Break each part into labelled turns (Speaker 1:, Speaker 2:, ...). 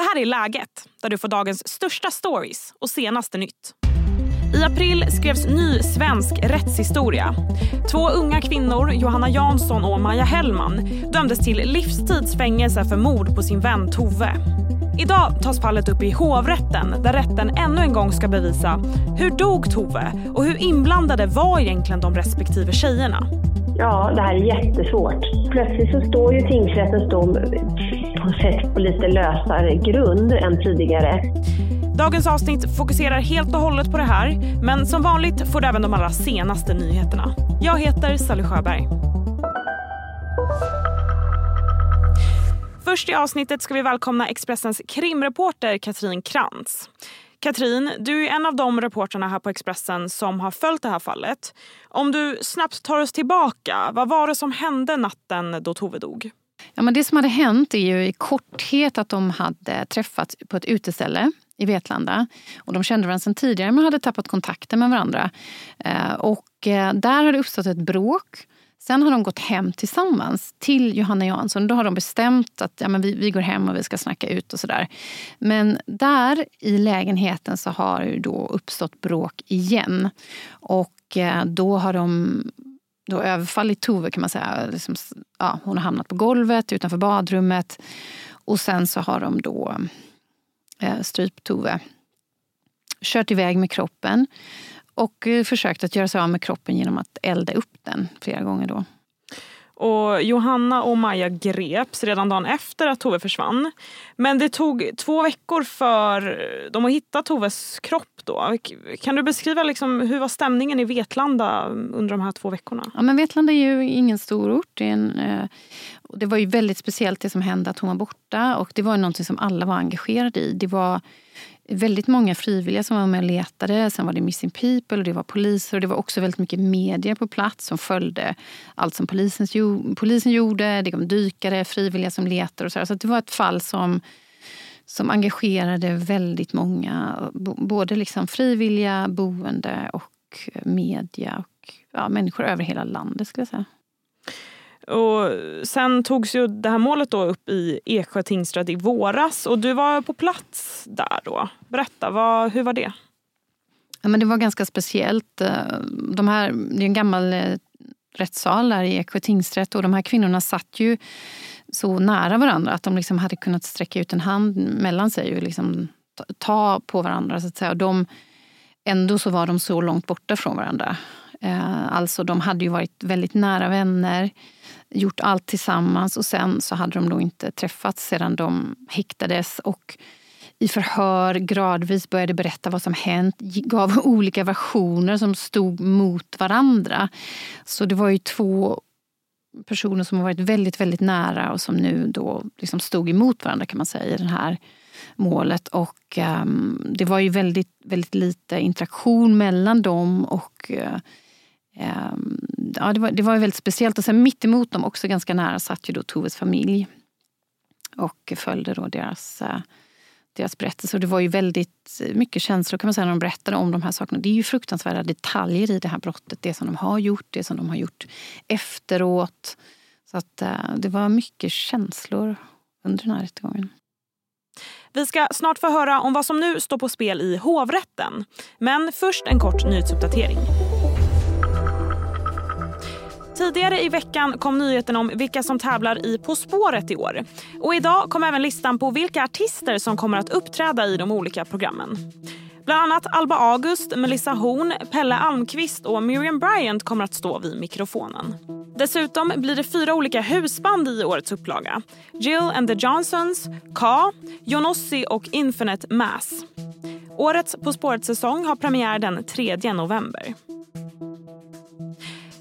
Speaker 1: Det här är Läget, där du får dagens största stories och senaste nytt. I april skrevs ny svensk rättshistoria. Två unga kvinnor, Johanna Jansson och Maja Hellman dömdes till livstidsfängelse för mord på sin vän Tove. Idag tas fallet upp i hovrätten där rätten ännu en gång ska bevisa hur dog Tove och hur inblandade var egentligen de respektive tjejerna.
Speaker 2: Ja, det här är jättesvårt. Plötsligt så står ju tingsrättens dom på sätt på lite lösare grund än tidigare.
Speaker 1: Dagens avsnitt fokuserar helt och hållet på det här men som vanligt får du även de allra senaste nyheterna. Jag heter Sally Sjöberg. Först i avsnittet ska vi välkomna Expressens krimreporter Katrin Krantz. Katrin, du är en av de reportrarna här på Expressen som har följt det här fallet. Om du snabbt tar oss tillbaka, vad var det som hände natten då Tove dog?
Speaker 3: Ja, men det som hade hänt är ju i korthet att de hade träffats på ett uteställe i Vetlanda. Och de kände varandra sedan tidigare men hade tappat kontakten med varandra. Eh, och eh, där hade uppstått ett bråk. Sen har de gått hem tillsammans till Johanna Jansson. Då har de bestämt att ja, men vi, vi går hem och vi ska snacka ut och sådär. Men där i lägenheten så har det då uppstått bråk igen. Och eh, då har de då överfallit Tove kan man säga. Liksom, ja, hon har hamnat på golvet utanför badrummet. Och sen så har de då eh, strypt Tove. Kört iväg med kroppen och eh, försökt att göra sig av med kroppen genom att elda upp den flera gånger. då.
Speaker 1: Och Johanna och Maja greps redan dagen efter att Tove försvann. Men det tog två veckor för eh, dem att hitta Toves kropp. Då. Kan du beskriva liksom, hur var stämningen i Vetlanda under de här två veckorna?
Speaker 3: Ja, men Vetlanda är ju ingen stor ort. Det, en, eh, det var ju väldigt speciellt det som hände att hon var borta. Och Det var något som alla var engagerade i. Det var väldigt många frivilliga som var med och letade. Sen var det Missing People, och det var poliser och det var också väldigt mycket media på plats som följde allt som polisen, polisen gjorde. Det kom dykare, frivilliga som letade och så. Så det var ett fall som, som engagerade väldigt många. Både liksom frivilliga, boende och media och ja, människor över hela landet skulle jag säga.
Speaker 1: Och sen togs ju det här målet då upp i Eksjö tingsrätt i våras och du var på plats där då. Berätta, vad, hur var det?
Speaker 3: Ja, men det var ganska speciellt. Eh, de här, det är en gammal eh, rättssal där i Eksjö tingsrätt och de här kvinnorna satt ju så nära varandra att de liksom hade kunnat sträcka ut en hand mellan sig och liksom ta på varandra. Så att säga. Och de, ändå så var de så långt borta från varandra. Eh, alltså de hade ju varit väldigt nära vänner gjort allt tillsammans och sen så hade de då inte träffats sedan de häktades och i förhör gradvis började berätta vad som hänt, gav olika versioner som stod mot varandra. Så det var ju två personer som har varit väldigt, väldigt nära och som nu då liksom stod emot varandra kan man säga i det här målet. Och um, det var ju väldigt, väldigt lite interaktion mellan dem och uh, um, ja, det, var, det var väldigt speciellt. Och sen mitt emot dem, också ganska nära, satt ju då Toves familj. Och följde då deras, uh, deras berättelse. Och det var ju väldigt mycket känslor kan man säga när de berättade om de här sakerna. Det är ju fruktansvärda detaljer i det här brottet. Det som de har gjort, det som de har gjort efteråt. Så att eh, det var mycket känslor under den här rättegången.
Speaker 1: Vi ska snart få höra om vad som nu står på spel i hovrätten. Men först en kort nyhetsuppdatering. Tidigare i veckan kom nyheten om vilka som tävlar i På spåret i år. Och idag kom även listan på vilka artister som kommer att uppträda i de olika programmen. Bland annat Alba August, Melissa Horn, Pelle Almqvist och Miriam Bryant kommer att stå vid mikrofonen. Dessutom blir det fyra olika husband i årets upplaga. Jill and the Johnsons, Ka, Jonossi och Infinite Mass. Årets På spåret-säsong har premiär den 3 november.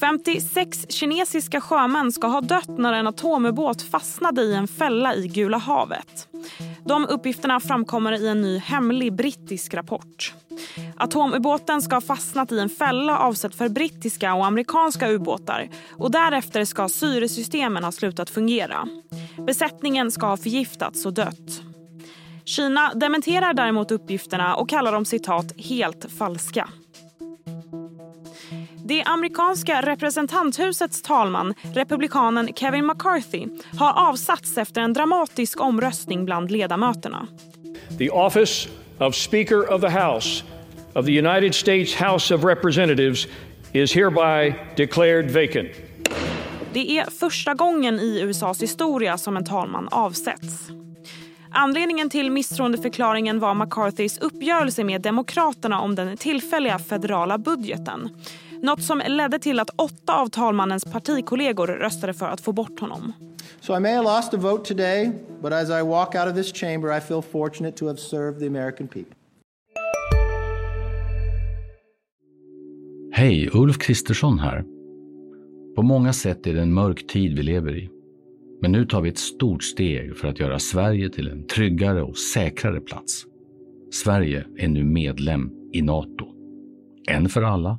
Speaker 1: 56 kinesiska sjömän ska ha dött när en atomubåt fastnade i en fälla i Gula havet. De uppgifterna framkommer i en ny hemlig brittisk rapport. Atomubåten ska ha fastnat i en fälla avsedd för brittiska och amerikanska ubåtar och därefter ska syresystemen ha slutat fungera. Besättningen ska ha förgiftats och dött. Kina dementerar däremot uppgifterna och kallar dem citat helt falska. Det amerikanska representanthusets talman, republikanen Kevin McCarthy har avsatts efter en dramatisk omröstning bland ledamöterna.
Speaker 4: The office of Speaker of the House of the United States House of Representatives is hereby declared vacant.
Speaker 1: Det är första gången i USAs historia som en talman avsätts. Anledningen till misstroendeförklaringen var McCarthys uppgörelse med Demokraterna om den tillfälliga federala budgeten. Något som ledde till att åtta av talmannens partikollegor röstade för att få bort honom.
Speaker 5: So I may have lost a vote today, but as I walk out of this chamber I feel fortunate to have served the American people.
Speaker 6: Hej, Ulf Kristersson här. På många sätt är det en mörk tid vi lever i. Men nu tar vi ett stort steg för att göra Sverige till en tryggare och säkrare plats. Sverige är nu medlem i Nato. En för alla,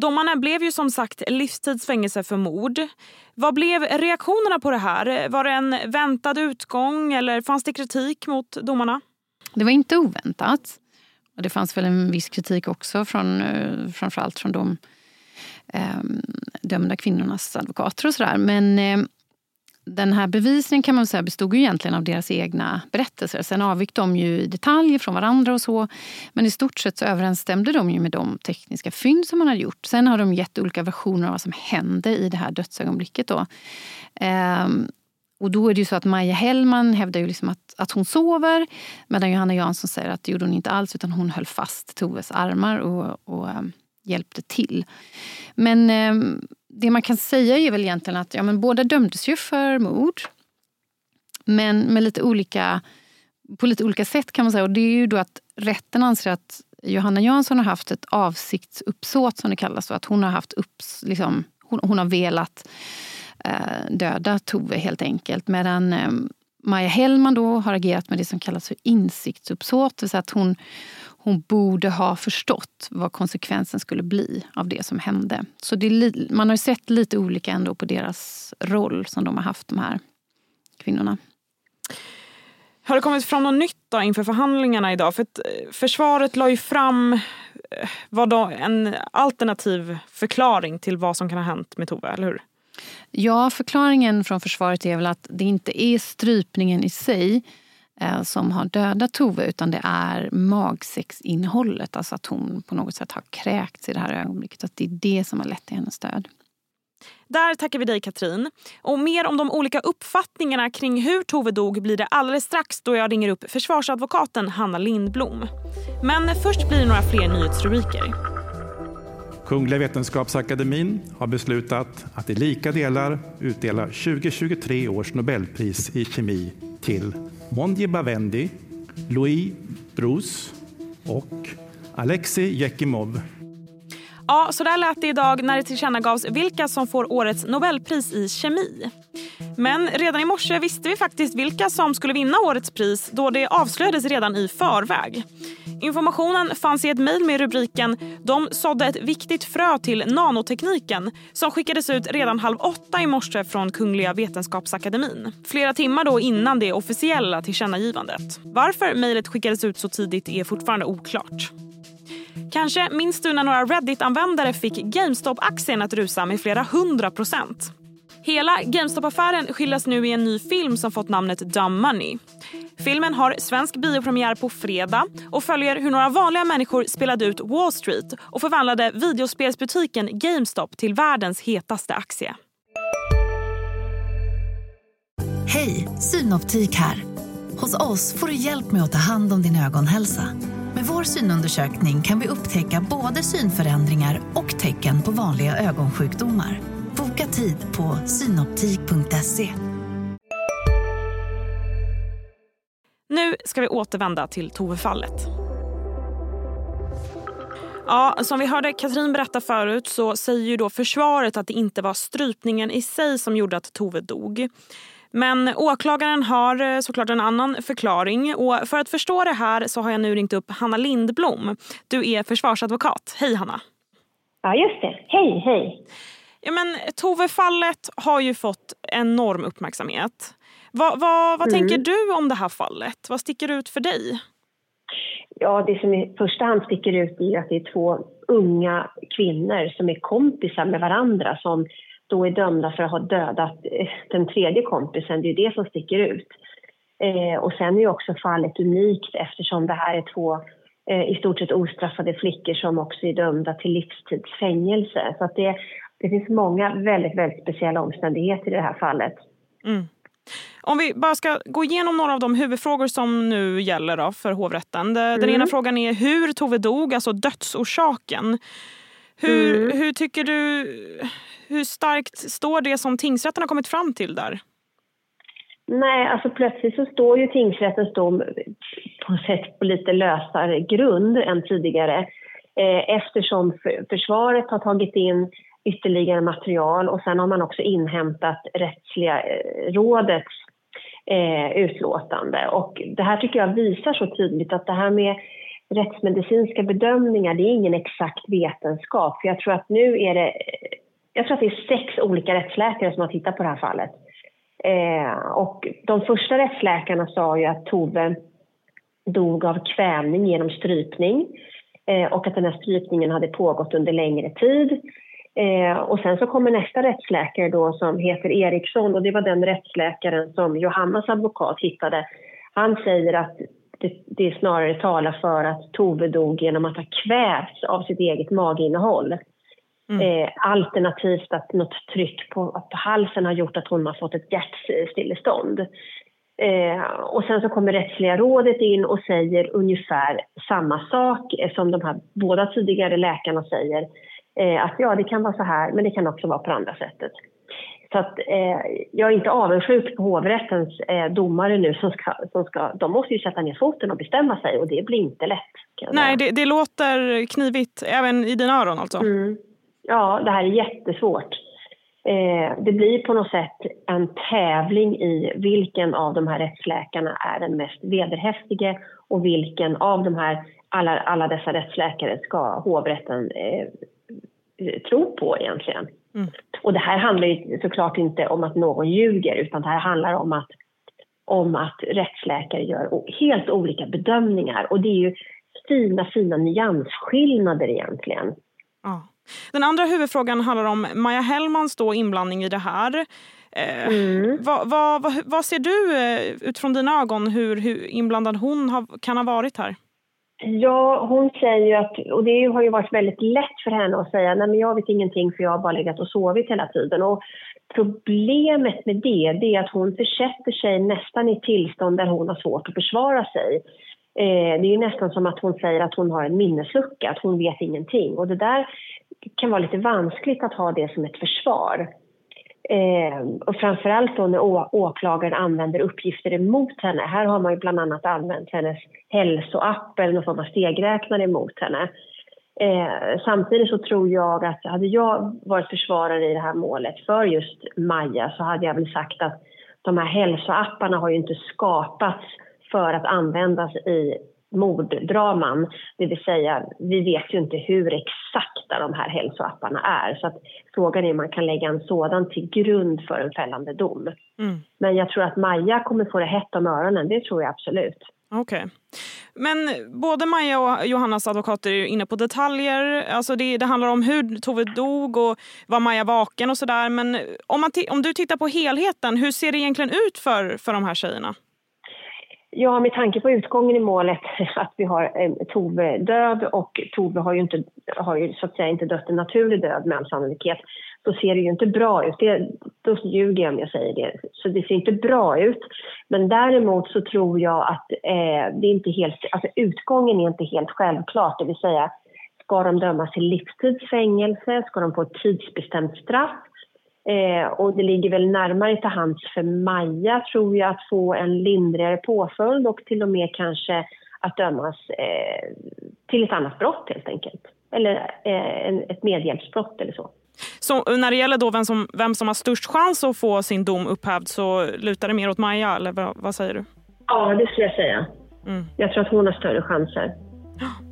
Speaker 1: Domarna blev ju som sagt livstidsfängelse för mord. Vad blev reaktionerna på det här? Var det en väntad utgång eller fanns det kritik mot domarna?
Speaker 3: Det var inte oväntat. Och det fanns väl en viss kritik också från eh, framförallt från de eh, dömda kvinnornas advokater och sådär. Men eh, den här bevisningen kan man säga bestod ju egentligen av deras egna berättelser. Sen avvik de ju i detalj från varandra och så. Men i stort sett så överensstämde de ju med de tekniska fynd som man hade gjort. Sen har de gett olika versioner av vad som hände i det här dödsögonblicket. Då. Ehm, och då är det ju så att Maja Hellman hävdar ju liksom att, att hon sover medan Johanna Jansson säger att det gjorde hon inte alls utan hon höll fast Toves armar och, och um, hjälpte till. Men um, det man kan säga är väl egentligen att ja, men båda dömdes ju för mord. Men med lite olika, på lite olika sätt kan man säga. Och det är ju då att rätten anser att Johanna Jansson har haft ett avsiktsuppsåt som det kallas. Att hon har haft upps, liksom, hon, hon har velat eh, döda Tove helt enkelt. Medan eh, Maja Hellman då har agerat med det som kallas för insiktsuppsåt. Det vill säga att hon, hon borde ha förstått vad konsekvensen skulle bli av det som hände. Så det, man har sett lite olika ändå på deras roll som de har haft, de här kvinnorna.
Speaker 1: Har det kommit fram något nytt då inför förhandlingarna idag? För eh, försvaret la ju fram eh, vad då, en alternativ förklaring till vad som kan ha hänt med Tove, eller hur?
Speaker 3: Ja, förklaringen från försvaret är väl att det inte är strypningen i sig som har dödat Tove utan det är magsexinnehållet. Alltså att hon på något sätt har kräkts i det här ögonblicket. Att det är det som har lett till hennes död.
Speaker 1: Där tackar vi dig Katrin. Och mer om de olika uppfattningarna kring hur Tove dog blir det alldeles strax då jag ringer upp försvarsadvokaten Hanna Lindblom. Men först blir det några fler nyhetsrubriker.
Speaker 7: Kungliga Vetenskapsakademin har beslutat att i lika delar utdela 2023 års Nobelpris i kemi till Mondje Bavendi, Louis Bruce och Alexei Jekimov.
Speaker 1: Ja, så där lät det idag när det tillkännagavs vilka som får årets Nobelpris i kemi. Men redan i morse visste vi faktiskt vilka som skulle vinna årets pris då det avslöjades redan i förväg. Informationen fanns i ett mejl med rubriken “De sådde ett viktigt frö till nanotekniken” som skickades ut redan halv åtta i morse från Kungliga Vetenskapsakademin. Flera timmar då innan det officiella tillkännagivandet. Varför mejlet skickades ut så tidigt är fortfarande oklart. Kanske minns du när några Reddit-användare fick GameStop-aktien att rusa med flera hundra procent. Hela GameStop-affären skildras nu i en ny film som fått namnet Dumb Money. Filmen har svensk biopremiär på fredag och följer hur några vanliga människor spelade ut Wall Street och förvandlade videospelsbutiken GameStop till världens hetaste aktie.
Speaker 8: Hej, Synoptik här. Hos oss får du hjälp med att ta hand om din ögonhälsa. Vår synundersökning kan vi upptäcka både synförändringar och tecken på vanliga ögonsjukdomar. Boka tid på synoptik.se.
Speaker 1: Nu ska vi återvända till Tove-fallet. Ja, som vi hörde Katrin berätta förut så säger ju då försvaret att det inte var strypningen i sig som gjorde att Tove dog. Men åklagaren har eh, såklart en annan förklaring. Och för att förstå det här så har jag nu ringt upp Hanna Lindblom. Du är försvarsadvokat. Hej Hanna!
Speaker 2: Ja, just det. Hej, hej!
Speaker 1: Ja, men Tove-fallet har ju fått enorm uppmärksamhet. Vad, vad, vad mm. tänker du om det här fallet? Vad sticker ut för dig?
Speaker 2: Ja, det som i första hand sticker ut är att det är två unga kvinnor som är kompisar med varandra som då är dömda för att ha dödat eh, den tredje kompisen. Det är det som sticker ut. Eh, och sen är ju också fallet unikt eftersom det här är två eh, i stort sett ostraffade flickor som också är dömda till livstidsfängelse. Så att det, det finns många väldigt, väldigt speciella omständigheter i det här fallet.
Speaker 1: Mm. Om vi bara ska gå igenom några av de huvudfrågor som nu gäller för hovrätten. Den mm. ena frågan är hur Tove dog, alltså dödsorsaken. Hur, mm. hur tycker du, hur starkt står det som tingsrätten har kommit fram till där?
Speaker 2: Nej, alltså plötsligt så står ju tingsrättens dom på sätt på lite lösare grund än tidigare eh, eftersom försvaret har tagit in ytterligare material och sen har man också inhämtat rättsliga eh, rådets eh, utlåtande. Och det här tycker jag visar så tydligt att det här med rättsmedicinska bedömningar, det är ingen exakt vetenskap. För jag tror att nu är det, jag tror att det är sex olika rättsläkare som har tittat på det här fallet. Eh, och de första rättsläkarna sa ju att Tove dog av kvävning genom strypning eh, och att den här strypningen hade pågått under längre tid. Eh, och sen så kommer nästa rättsläkare då som heter Eriksson och det var den rättsläkaren som Johannas advokat hittade. Han säger att det, det snarare talar för att Tove dog genom att ha kvävts av sitt eget maginnehåll. Mm. Eh, alternativt att något tryck på, på halsen har gjort att hon har fått ett hjärtstillestånd. Eh, och sen så kommer rättsliga rådet in och säger ungefär samma sak som de här båda tidigare läkarna säger. Eh, att ja, det kan vara så här, men det kan också vara på andra sättet. Så att, eh, jag är inte avundsjuk på hovrättens eh, domare nu som ska, som ska... De måste ju sätta ner foten och bestämma sig och det blir inte lätt.
Speaker 1: Nej, det, det, låter knivigt även i dina öron alltså?
Speaker 2: Mm. Ja, det här är jättesvårt. Eh, det blir på något sätt en tävling i vilken av de här rättsläkarna är den mest vederhäftige och vilken av de här, alla, alla dessa rättsläkare ska hovrätten eh, tro på egentligen. Mm. Och det här handlar ju såklart inte om att någon ljuger utan det här handlar om att, om att rättsläkare gör helt olika bedömningar och det är ju fina, fina nyansskillnader egentligen.
Speaker 1: Ja. Den andra huvudfrågan handlar om Maja Hellmans då inblandning i det här. Eh, mm. vad, vad, vad, vad, ser du eh, utifrån dina ögon hur, hur inblandad hon har, kan ha varit här?
Speaker 2: Ja, hon säger ju att, och det har ju varit väldigt lätt för henne att säga, nej men jag vet ingenting för jag har bara legat och sovit hela tiden. Och problemet med det, det är att hon försätter sig nästan i tillstånd där hon har svårt att försvara sig. Eh, det är nästan som att hon säger att hon har en minneslucka, att hon vet ingenting. Och det där kan vara lite vanskligt att ha det som ett försvar. Eh, och framförallt då när åklagaren använder uppgifter emot henne. Här har man ju bland annat använt hennes hälsoapp eller någon form av stegräknare emot henne. Eh, samtidigt så tror jag att hade jag varit försvarare i det här målet för just Maja så hade jag väl sagt att de här hälsoapparna har ju inte skapats för att användas i morddraman. Det vill säga, vi vet ju inte hur exakta de här hälsoapparna är. Så att frågan är om man kan lägga en sådan till grund för en fällande dom. Mm. Men jag tror att Maja kommer få det hett om öronen, det tror jag absolut.
Speaker 1: Okej. Okay. Men både Maja och Johannas advokater är inne på detaljer. Alltså det, det handlar om hur Tove dog och var Maja vaken och sådär. Men om, man om du tittar på helheten, hur ser det egentligen ut för, för de här tjejerna?
Speaker 2: Ja, med tanke på utgången i målet, att vi har eh, Tove död och Tove har ju, inte, har ju så att säga inte dött en naturlig död med all sannolikhet, så ser det ju inte bra ut. Det, då ljuger jag om jag säger det. Så det ser inte bra ut. Men däremot så tror jag att eh, det är inte helt, alltså utgången är inte helt självklart. Det vill säga, ska de dömas till livstidsfängelse? Ska de få ett tidsbestämt straff? Eh, och det ligger väl närmare till hands för Maja, tror jag, att få en lindrigare påföljd och till och med kanske att dömas eh, till ett annat brott helt enkelt. eller eh, en, ett medhjälpsbrott eller så.
Speaker 1: Så när det gäller då vem som, vem som har störst chans att få sin dom upphävd så lutar det mer åt Maja, eller vad, vad säger du?
Speaker 2: Ja, det skulle jag säga. Mm. Jag tror att hon har större chanser.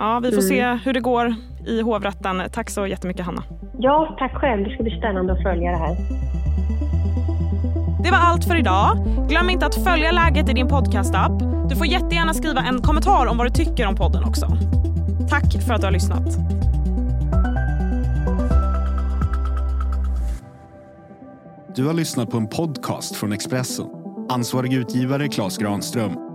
Speaker 1: Ja, vi får mm. se hur det går i hovrätten. Tack så jättemycket, Hanna.
Speaker 2: Ja, tack själv. Det ska bli spännande att följa det här.
Speaker 1: Det var allt för idag. Glöm inte att följa läget i din podcastapp. Du får jättegärna skriva en kommentar om vad du tycker om podden också. Tack för att du har lyssnat.
Speaker 9: Du har lyssnat på en podcast från Expressen. Ansvarig utgivare Klas Granström